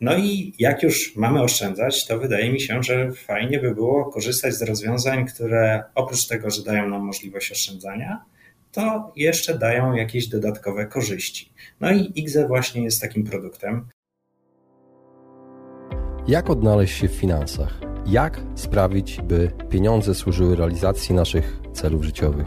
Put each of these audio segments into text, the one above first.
No i jak już mamy oszczędzać, to wydaje mi się, że fajnie by było korzystać z rozwiązań, które oprócz tego, że dają nam możliwość oszczędzania, to jeszcze dają jakieś dodatkowe korzyści. No i IGZE właśnie jest takim produktem. Jak odnaleźć się w finansach? Jak sprawić, by pieniądze służyły realizacji naszych celów życiowych?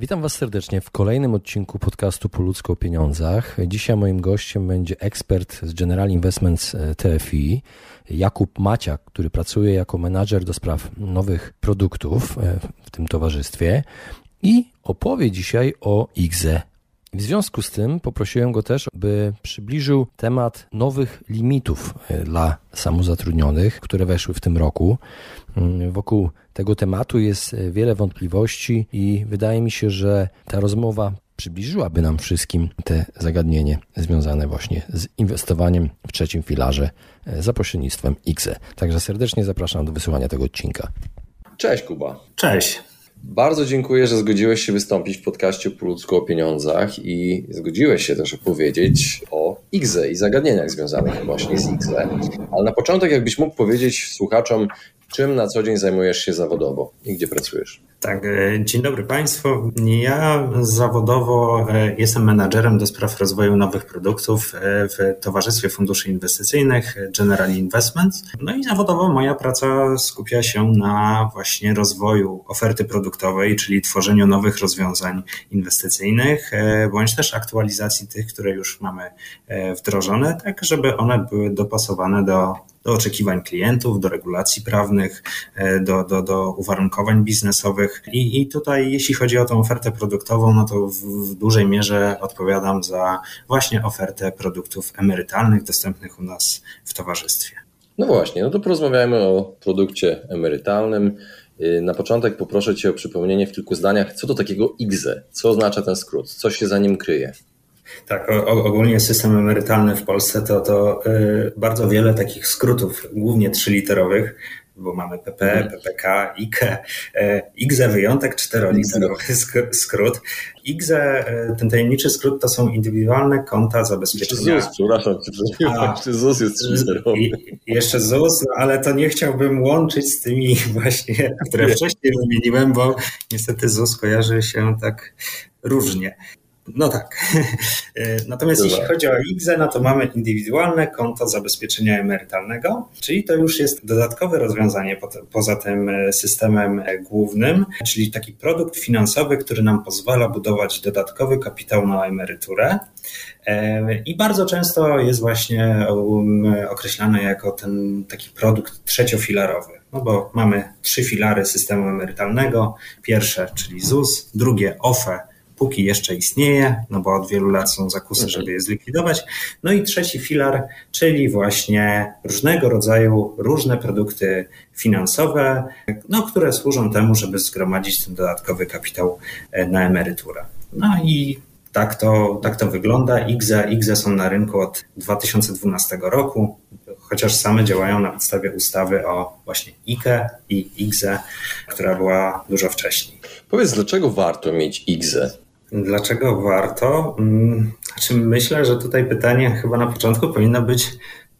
Witam Was serdecznie w kolejnym odcinku podcastu Po ludzku o pieniądzach. Dzisiaj moim gościem będzie ekspert z General Investments e, TFI, Jakub Maciak, który pracuje jako menadżer do spraw nowych produktów e, w tym towarzystwie i opowie dzisiaj o IGZE. W związku z tym poprosiłem go też, by przybliżył temat nowych limitów e, dla samozatrudnionych, które weszły w tym roku. Mm, wokół tego tematu jest e, wiele wątpliwości i wydaje mi się, że ta rozmowa przybliżyłaby nam wszystkim te zagadnienie związane właśnie z inwestowaniem w trzecim filarze e, za pośrednictwem IGZE. Także serdecznie zapraszam do wysłuchania tego odcinka. Cześć Kuba. Cześć. Bardzo dziękuję, że zgodziłeś się wystąpić w podcaście po ludzku o pieniądzach i zgodziłeś się też opowiedzieć o IGZE i zagadnieniach związanych właśnie z IGZE. Ale na początek, jakbyś mógł powiedzieć słuchaczom, czym na co dzień zajmujesz się zawodowo i gdzie pracujesz? Tak, e, dzień dobry Państwu. Ja zawodowo e, jestem menadżerem do spraw rozwoju nowych produktów e, w Towarzystwie Funduszy Inwestycyjnych General Investments. No i zawodowo moja praca skupia się na właśnie rozwoju oferty produktowej, czyli tworzeniu nowych rozwiązań inwestycyjnych, bądź też aktualizacji tych, które już mamy wdrożone, tak żeby one były dopasowane do do oczekiwań klientów, do regulacji prawnych, do, do, do uwarunkowań biznesowych, i, I tutaj, jeśli chodzi o tą ofertę produktową, no to w, w dużej mierze odpowiadam za właśnie ofertę produktów emerytalnych dostępnych u nas w towarzystwie. No właśnie, no to porozmawiajmy o produkcie emerytalnym. Y, na początek poproszę Cię o przypomnienie w kilku zdaniach, co to takiego IGZE, co oznacza ten skrót, co się za nim kryje. Tak, ogólnie system emerytalny w Polsce to, to y, bardzo wiele takich skrótów, głównie trzyliterowych, bo mamy PP, mhm. PPK, IKE, IGZE wyjątek, czteroliterowy skrót. IGZE, ten tajemniczy skrót to są indywidualne konta zabezpieczenia. ZUS, przepraszam, jeszcze ZUS jest trzyzerowy. Jeszcze ZUS, no, ale to nie chciałbym łączyć z tymi właśnie, które wcześniej wymieniłem, bo niestety ZUS kojarzy się tak różnie. No tak. E, natomiast Dobra. jeśli chodzi o IGZE, no to mamy indywidualne konto zabezpieczenia emerytalnego, czyli to już jest dodatkowe rozwiązanie poza tym e, systemem e, głównym, czyli taki produkt finansowy, który nam pozwala budować dodatkowy kapitał na emeryturę. I bardzo często jest właśnie um, określany jako ten taki produkt trzeciofilarowy. No bo mamy trzy filary systemu emerytalnego. Pierwsze, czyli ZUS, drugie OFE, póki jeszcze istnieje, no bo od wielu lat są zakusy, mhm. żeby je zlikwidować. No i trzeci filar, czyli właśnie różnego rodzaju, różne produkty finansowe, no, które służą temu, żeby zgromadzić ten dodatkowy kapitał e, na emeryturę. No i tak to, tak to wygląda. IGZE, IGZE są na rynku od 2012 roku, chociaż same działają na podstawie ustawy o właśnie IKE i IGZE, która była dużo wcześniej. Powiedz, dlaczego warto mieć IGZE? Dlaczego warto? Mm, znaczy myślę, że tutaj pytanie chyba na początku powinno być,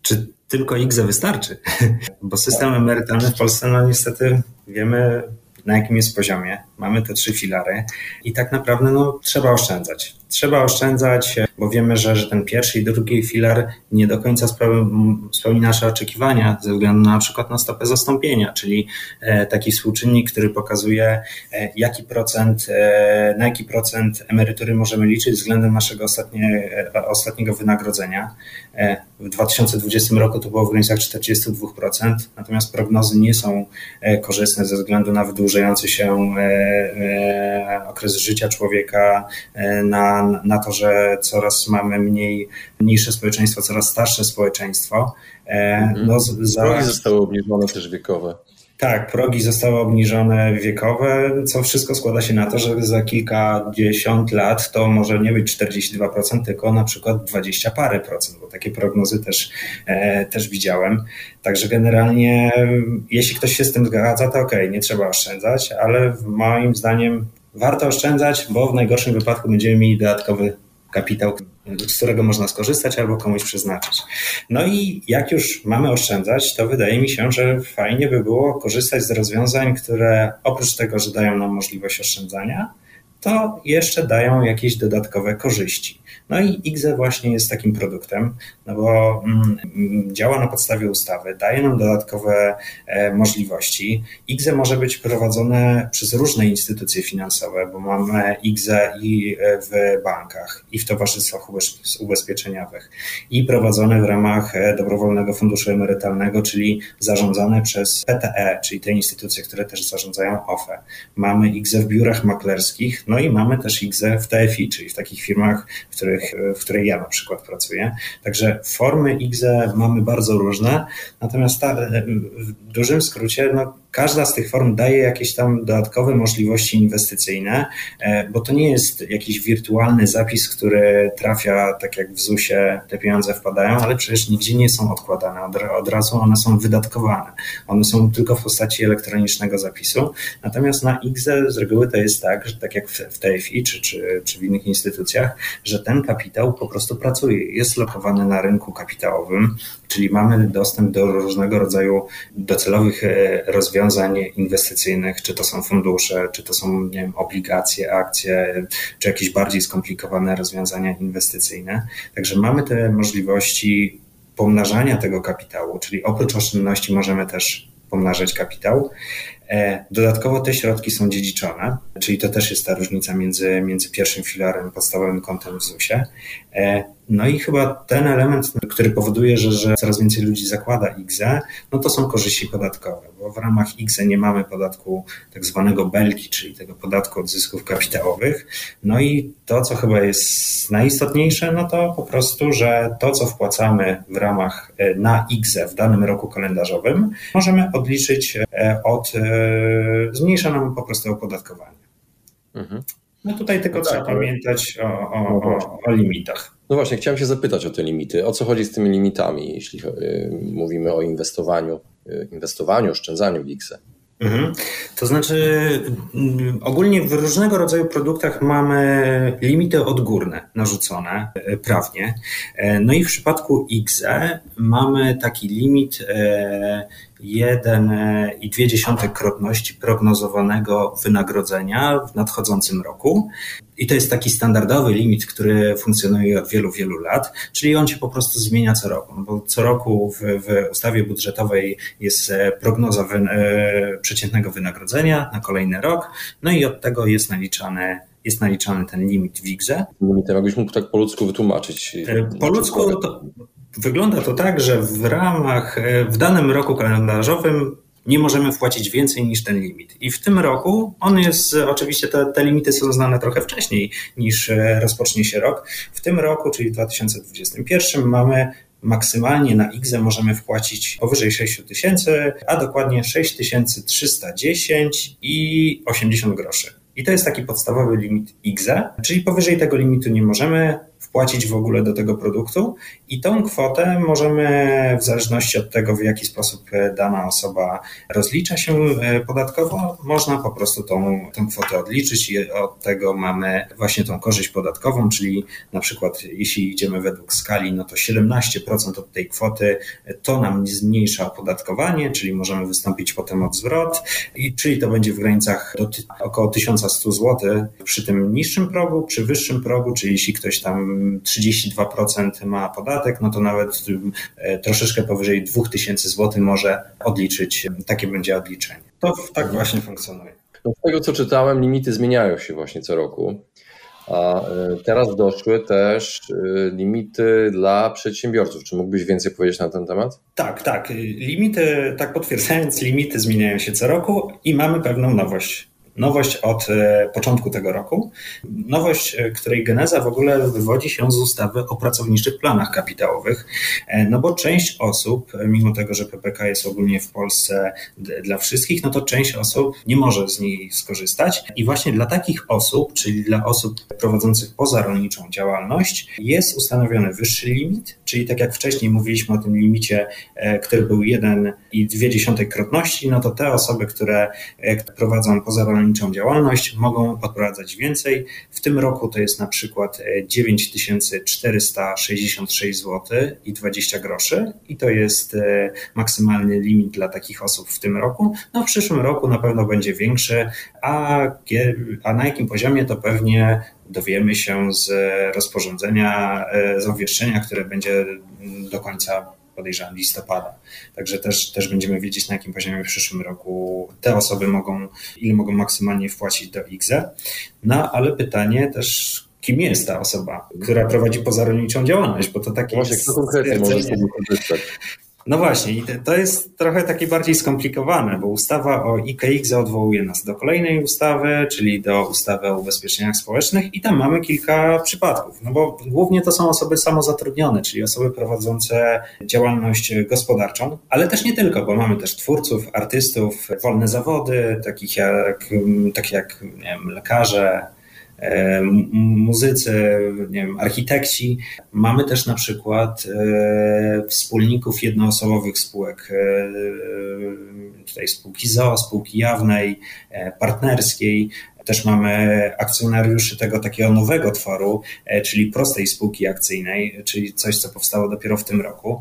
czy tylko IGZE wystarczy? Bo system emerytalny w Polsce, no niestety wiemy na jakim jest poziomie. Mamy te trzy filary i tak naprawdę no, trzeba oszczędzać. Trzeba oszczędzać, bo wiemy, że, że ten pierwszy i drugi filar nie do końca spełni, nasze oczekiwania ze względu na, przykład na stopę zastąpienia, czyli e, taki współczynnik, który pokazuje, e, jaki procent, e, na jaki procent emerytury możemy liczyć względem naszego ostatnie, ostatniego wynagrodzenia. W 2020 roku to było w granicach 42%, natomiast prognozy nie są korzystne ze względu na wydłużający się okres życia człowieka, na na, na to, że coraz mamy mniej, mniejsze społeczeństwo, coraz starsze społeczeństwo. Mhm. No, za... Progi zostały obniżone też wiekowe. Tak, progi zostały obniżone wiekowe, co wszystko składa się na to, że za kilkadziesiąt lat to może nie być 42%, tylko na przykład 20 parę procent, bo takie prognozy też, e, też widziałem. Także generalnie, jeśli ktoś się z tym zgadza, to ok, nie trzeba oszczędzać, ale moim zdaniem warto oszczędzać, bo w najgorszym wypadku będziemy mieli dodatkowy kapitał, z którego można skorzystać albo komuś przeznaczyć. No i jak już mamy oszczędzać, to wydaje mi się, że fajnie by było korzystać z rozwiązań, które oprócz tego, że dają nam możliwość oszczędzania, to jeszcze dają jakieś dodatkowe korzyści. No i IGZE właśnie jest takim produktem, no bo mm, działa na podstawie ustawy, daje nam dodatkowe e, możliwości. IGZE może być prowadzone przez różne instytucje finansowe, bo mamy IGZE i e, w bankach, i w towarzystwach ubezpieczeniowych, i prowadzone w ramach e, dobrowolnego funduszu emerytalnego, czyli zarządzane przez PTE, czyli te instytucje, które też zarządzają OFE. Mamy IGZE w biurach maklerskich, no i mamy też IGZE w TFI, czyli w takich firmach, w których, w której ja na przykład pracuję. Także formy IGZE mamy bardzo różne, natomiast ta, w dużym skrócie no, każda z tych form daje jakieś tam dodatkowe możliwości inwestycyjne, e, bo to nie jest jakiś wirtualny zapis, który trafia tak jak w ZUS-ie, te pieniądze wpadają, ale przecież nigdzie nie są odkładane, od, od razu one są wydatkowane. One są tylko w postaci elektronicznego zapisu. Natomiast na IGZE z reguły to jest tak, że tak jak w TFI czy, czy, czy w innych instytucjach, że ten kapitał po prostu pracuje, jest lokowany na rynku kapitałowym, czyli mamy dostęp do różnego rodzaju docelowych e, rozwiązań inwestycyjnych, czy to są fundusze, czy to są nie wiem, obligacje, akcje, czy jakieś bardziej skomplikowane rozwiązania inwestycyjne. Także mamy te możliwości pomnażania tego kapitału, czyli oprócz oszczędności możemy też pomnażać kapitał. E, dodatkowo te środki są dziedziczone, czyli to też jest ta różnica między, między pierwszym filarem, podstawowym kontem w ZUS-ie. E, no i chyba ten element, który powoduje, że, że coraz więcej ludzi zakłada IGZE, no to są korzyści podatkowe, bo w ramach IGZE nie mamy podatku tak zwanego belki, czyli tego podatku od zysków kapitałowych. No i to, co chyba jest najistotniejsze, no to po prostu, że to, co wpłacamy w ramach e, na IGZE w danym roku kalendarzowym, możemy odliczyć od, zmniejsza nam po prostu opodatkowanie. Mhm. No tutaj tylko no tak, trzeba pamiętać o, o, no o, o, limitach. No właśnie, chciałem się zapytać o te limity. O co chodzi z tymi limitami, jeśli y, mówimy o inwestowaniu, y, inwestowaniu, oszczędzaniu w IKSE? Mhm. To znaczy, mm, ogólnie w różnego rodzaju produktach mamy limity odgórne narzucone e, prawnie. E, no i w przypadku XE mamy taki limit 1,2 e, krotności prognozowanego wynagrodzenia w nadchodzącym roku. I to jest taki standardowy limit, który funkcjonuje od wielu, wielu lat, czyli on się po prostu zmienia co roku, no bo co roku w, w ustawie budżetowej jest e, prognoza wy, e, przeciętnego wynagrodzenia na kolejny rok, no i od tego jest naliczany jest naliczany ten limit w WIGZE. Limitem, jakbyś mógł tak po ludzku wytłumaczyć. E, po ludzku to, wygląda to tak, że w ramach, w danym roku kalendarzowym nie możemy wpłacić więcej niż ten limit. I w tym roku on jest, oczywiście te, te limity są znane trochę wcześniej niż e, rozpocznie się rok. W tym roku, czyli w 2021 mamy maksymalnie na IGZE możemy wpłacić powyżej 6 tysięcy, a dokładnie 6310 i 80 groszy. I to jest taki podstawowy limit IGZE, czyli powyżej tego limitu nie możemy wpłacić w ogóle do tego produktu i tą kwotę możemy w zależności od tego, w jaki sposób e, dana osoba rozlicza się e, podatkowo, można po prostu tą, tą kwotę odliczyć i od tego mamy właśnie tą korzyść podatkową, czyli na przykład jeśli idziemy według skali, no to 17% od tej kwoty e, to nam zmniejsza opodatkowanie, czyli możemy wystąpić potem o zwrot i czyli to będzie w granicach do około 1100 zł przy tym niższym progu, przy wyższym progu, czyli jeśli ktoś tam 32% ma podatek, no to nawet e, troszeczkę powyżej 2000 zł może odliczyć, takie będzie odliczenie. To tak właśnie funkcjonuje. No z tego co czytałem, limity zmieniają się właśnie co roku. A e, teraz doszły też e, limity dla przedsiębiorców. Czy mógłbyś więcej powiedzieć na ten temat? Tak, tak. Limity, tak potwierdzając, limity zmieniają się co roku i mamy pewną nowość nowość od e, początku tego roku. Nowość, e, której geneza w ogóle wywodzi się z ustawy o pracowniczych planach kapitałowych, no bo część osób, mimo tego, że PPK jest ogólnie w Polsce dla wszystkich, no to część osób nie może z niej skorzystać. I właśnie dla takich osób, czyli dla osób prowadzących pozarolniczą działalność, jest ustanowiony wyższy limit, czyli tak jak wcześniej mówiliśmy o tym limicie, który był 1,2 krotności, no to te osoby, które prowadzą pozarolniczą działalność, mogą odprowadzać więcej. W tym roku to jest na przykład 9466 zł i 20 groszy i to jest e, maksymalny limit dla takich osób w tym roku. No w przyszłym roku na pewno będzie większy, a, a na jakim poziomie to pewnie dowiemy się z rozporządzenia, e, z obwieszczenia, które będzie do końca podejrzewam listopada. Także też, też będziemy wiedzieć, na jakim poziomie w przyszłym roku te osoby mogą, ile mogą maksymalnie wpłacić do IGZE. No ale pytanie też, kim jest ta osoba, która prowadzi pozarolniczą działalność, bo to takie Właśnie, kto konkretnie może z tego korzystać? No właśnie, to jest trochę takie bardziej skomplikowane, bo ustawa o IKX odwołuje nas do kolejnej ustawy, czyli do ustawy o ubezpieczeniach społecznych, i tam mamy kilka przypadków. No bo głównie to są osoby samozatrudnione, czyli osoby prowadzące działalność gospodarczą, ale też nie tylko, bo mamy też twórców, artystów, wolne zawody, takich jak, takie jak nie wiem, lekarze, muzycy, nie wiem, architekci. Mamy też na przykład e, wspólników jednoosobowych spółek, e, tutaj spółki ZO, spółki jawnej, partnerskiej. Też mamy akcjonariuszy tego takiego nowego tworu, czyli prostej spółki akcyjnej, czyli coś, co powstało dopiero w tym roku.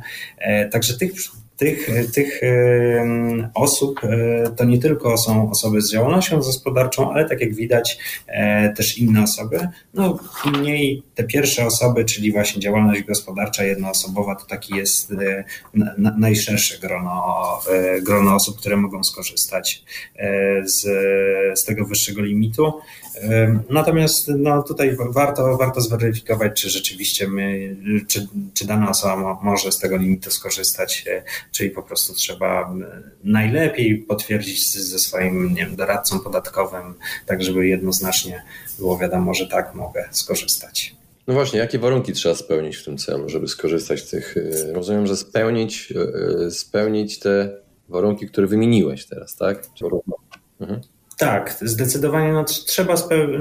Także tych tych, tych osób e, to nie tylko są osoby z działalnością gospodarczą, ale tak jak widać e, też inne osoby. No mniej te pierwsze osoby, czyli właśnie działalność gospodarcza jednoosobowa, to taki jest e, najszersze grono, grono osób, które mogą skorzystać z, z tego wyższego limitu. Natomiast no, tutaj warto, warto zweryfikować, czy rzeczywiście my, czy, czy dana osoba może z tego limitu skorzystać, czyli po prostu trzeba najlepiej potwierdzić ze swoim nie wiem, doradcą podatkowym, tak żeby jednoznacznie było wiadomo, że tak mogę skorzystać. No właśnie, jakie warunki trzeba spełnić w tym celu, żeby skorzystać z tych? E, rozumiem, że spełnić, e, spełnić te warunki, które wymieniłeś teraz, tak? Mhm. Tak, zdecydowanie no, trzeba,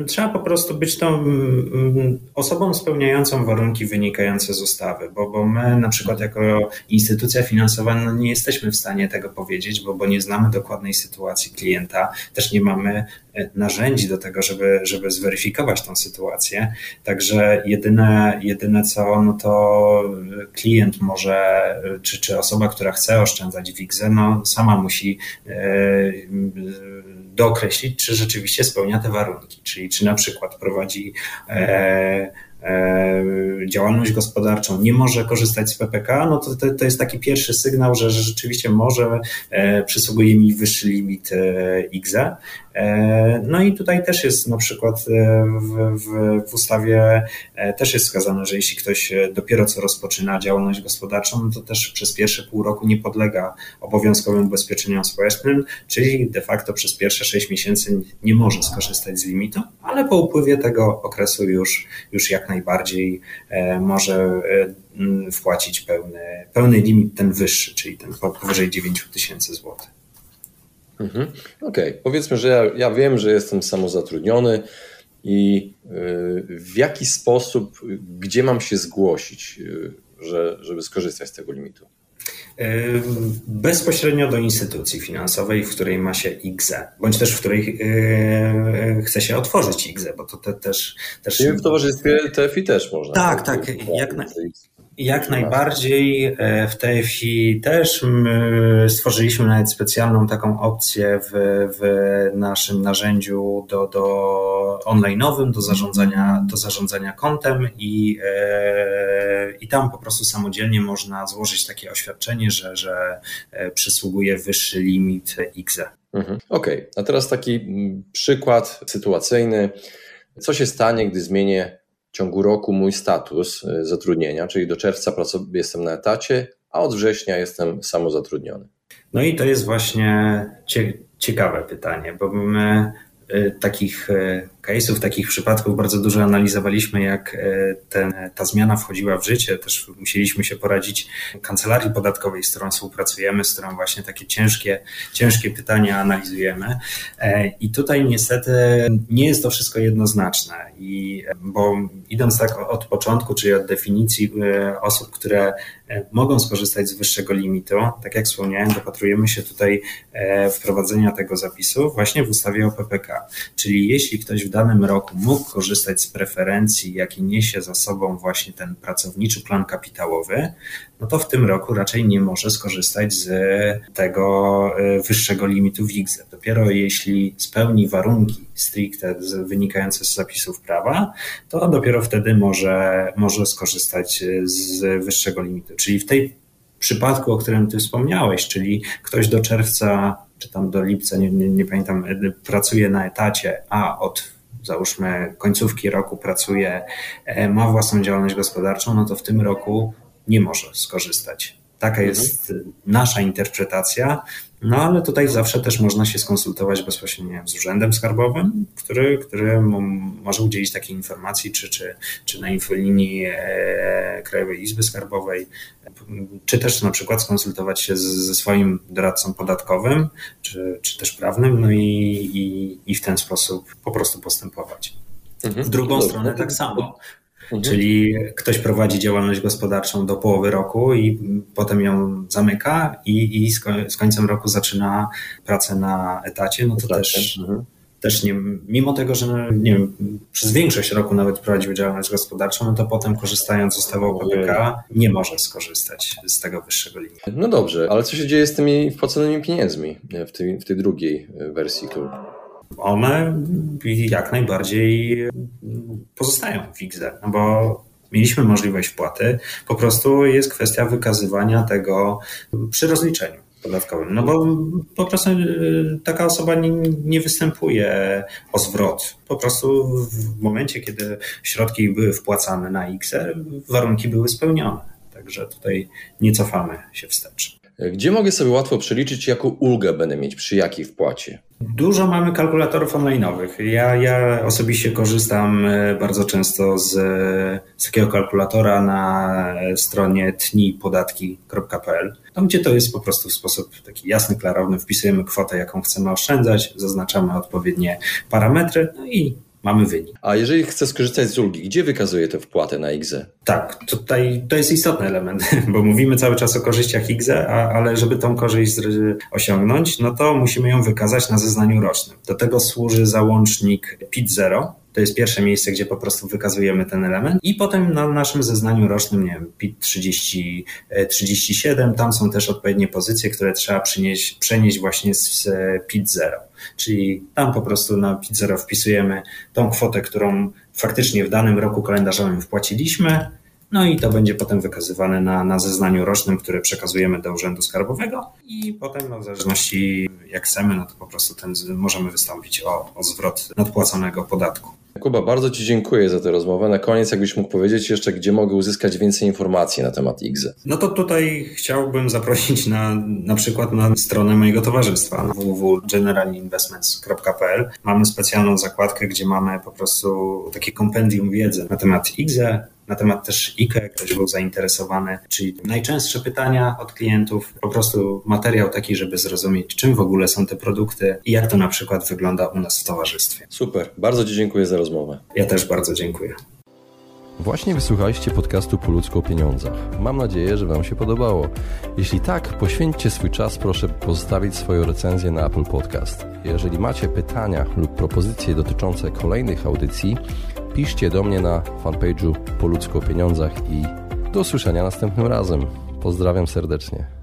trzeba po prostu być tą mm, mm, osobą spełniającą warunki wynikające z ustawy, bo, bo my na przykład jako instytucja finansowa no, nie jesteśmy w stanie tego powiedzieć, bo, bo nie znamy dokładnej sytuacji klienta, też nie mamy e, narzędzi do tego, żeby, żeby zweryfikować tą sytuację. Także jedyne, jedyne co, no to klient może, czy, czy osoba, która chce oszczędzać w IGZE, no sama musi yy, dookreślić, czy rzeczywiście spełnia te warunki, czyli czy na przykład prowadzi e, działalność gospodarczą, nie może korzystać z PPK, no to, to, to jest taki pierwszy sygnał, że, rzeczywiście może e, przysługuje mi wyższy limit e, IGZE. E, no i tutaj też jest na przykład e, w, w, w, ustawie e, też jest wskazane, że jeśli ktoś dopiero co rozpoczyna działalność gospodarczą, no to też przez pierwsze pół roku nie podlega obowiązkowym ubezpieczeniom społecznym, czyli de facto przez pierwsze sześć miesięcy nie może skorzystać z limitu, ale po upływie tego okresu już, już jak najbardziej może wpłacić pełny, pełny limit, ten wyższy, czyli ten powyżej 9 tysięcy złotych. Mhm. Okej, okay. powiedzmy, że ja, ja wiem, że jestem samozatrudniony i yy, w jaki sposób, gdzie mam się zgłosić, yy, że, żeby skorzystać z tego limitu? Yy, bezpośrednio do instytucji finansowej, w której ma się IGZE, bądź też w której yy, chce się otworzyć IGZE, bo to te, też, też. w towarzystwie TFI też można. Tak, tak. Jak na, jak najbardziej e, w TFI też stworzyliśmy nawet specjalną taką opcję w, w naszym narzędziu do, do online'owym, do zarządzania, do zarządzania kontem i, e, i tam po prostu samodzielnie można złożyć takie oświadczenie, że, że e, przysługuje wyższy limit XE. Mhm. Okej, okay. a teraz taki przykład sytuacyjny. Co się stanie, gdy zmienię ciągu roku mój status y, zatrudnienia, czyli do czerwca jestem na etacie, a od września jestem samozatrudniony. No i to jest właśnie ciekawe pytanie, bo my takich case'ów, takich przypadków bardzo dużo analizowaliśmy, jak ten, ta zmiana wchodziła w życie. Też musieliśmy się poradzić kancelarii podatkowej, z którą współpracujemy, z którą właśnie takie ciężkie, ciężkie pytania analizujemy. I tutaj niestety nie jest to wszystko jednoznaczne, i, bo idąc tak od początku, czyli od definicji osób, które mogą skorzystać z wyższego limitu, tak jak wspomniałem, dopatrujemy się tutaj wprowadzenia tego zapisu właśnie w ustawie o PPK. Czyli jeśli ktoś w danym roku mógł korzystać z preferencji, jakie niesie za sobą właśnie ten pracowniczy plan kapitałowy, no to w tym roku raczej nie może skorzystać z tego e, wyższego limitu w IGZE. Dopiero jeśli spełni warunki stricte wynikające z zapisów prawa, to dopiero wtedy może, może skorzystać z wyższego limitu. Czyli w tej przypadku, o którym ty wspomniałeś, czyli ktoś do czerwca czy tam do lipca, nie, nie, nie pamiętam, pracuje na etacie, a od załóżmy końcówki roku pracuje, e, ma własną działalność gospodarczą, no to w tym roku nie może skorzystać. Taka mhm. jest nasza interpretacja, no ale tutaj zawsze też można się skonsultować bezpośrednio z Urzędem Skarbowym, który, który może udzielić takiej informacji, czy, czy, czy na infolinii e, Krajowej Izby Skarbowej, czy też na przykład skonsultować się z, ze swoim doradcą podatkowym, czy, czy też prawnym, no i, i, i w ten sposób po prostu postępować. Mhm. W drugą stronę tak samo. Mhm. Czyli ktoś prowadzi działalność gospodarczą do połowy roku i potem ją zamyka i, i z końcem roku zaczyna pracę na etacie, no to też, mhm. też nie, mimo tego, że nie wiem, przez większość roku nawet prowadził działalność gospodarczą, no to potem korzystając z ustawy o PPK nie może skorzystać z tego wyższego limitu. No dobrze, ale co się dzieje z tymi wpłaconymi pieniędzmi w tej, w tej drugiej wersji klubu? One jak najbardziej pozostają w XD, no bo mieliśmy możliwość wpłaty, po prostu jest kwestia wykazywania tego przy rozliczeniu podatkowym. No bo po prostu y, taka osoba nie, nie, występuje o zwrot. Po prostu w momencie, kiedy środki były wpłacane na X, warunki były spełnione. Także tutaj nie cofamy się wstecz. Gdzie mogę sobie łatwo przeliczyć, jaką ulgę będę mieć przy jakiej wpłacie? Dużo mamy kalkulatorów online'owych. Ja, ja osobiście korzystam e, bardzo często z, z takiego kalkulatora na stronie tnipodatki.pl, tam gdzie to jest po prostu w sposób taki jasny, klarowny. Wpisujemy kwotę, jaką chcemy oszczędzać, zaznaczamy odpowiednie parametry no i mamy wynik. A jeżeli chcę skorzystać z ulgi, gdzie wykazuję tę wpłatę na IGZE? Tak, tutaj to jest istotny element, bo mówimy cały czas o korzyściach IGZE, ale żeby tą korzyść osiągnąć, no to musimy ją wykazać na zeznaniu rocznym. Do tego służy załącznik PIT-0, to jest pierwsze miejsce, gdzie po prostu wykazujemy ten element. I potem na naszym zeznaniu rocznym, nie wiem, PIT 30, 37, tam są też odpowiednie pozycje, które trzeba przynieść, przenieść właśnie z PIT 0. Czyli tam po prostu na PIT 0 wpisujemy tą kwotę, którą faktycznie w danym roku kalendarzowym wpłaciliśmy, no i to będzie potem wykazywane na, na zeznaniu rocznym, które przekazujemy do Urzędu Skarbowego i potem no, w zależności jak chcemy, no to po prostu ten, możemy wystąpić o, o zwrot nadpłaconego podatku. Kuba, bardzo Ci dziękuję za tę rozmowę. Na koniec, jakbyś mógł powiedzieć jeszcze, gdzie mogę uzyskać więcej informacji na temat IGZE? No to tutaj chciałbym zaprosić na, na przykład na stronę mojego towarzystwa www.generalinvestments.pl. Mamy specjalną zakładkę, gdzie mamy po prostu takie kompendium wiedzy na temat IGZE, na temat też IKE, ktoś był zainteresowany, czyli najczęstsze pytania od klientów, po prostu materiał taki, żeby zrozumieć, czym w ogóle są te produkty i jak to na przykład wygląda u nas w towarzystwie. Super, bardzo Ci dziękuję za rozmowę. Ja też bardzo dziękuję. Właśnie wysłuchaliście podcastu Po ludzko o pieniądzach. Mam nadzieję, że Wam się podobało. Jeśli tak, poświęćcie swój czas, proszę pozostawić swoją recenzję na Apple Podcast. Jeżeli macie pytania lub propozycje dotyczące kolejnych audycji, piszcie do mnie na fanpage'u Po ludzko pieniądzach i do usłyszenia następnym razem. Pozdrawiam serdecznie.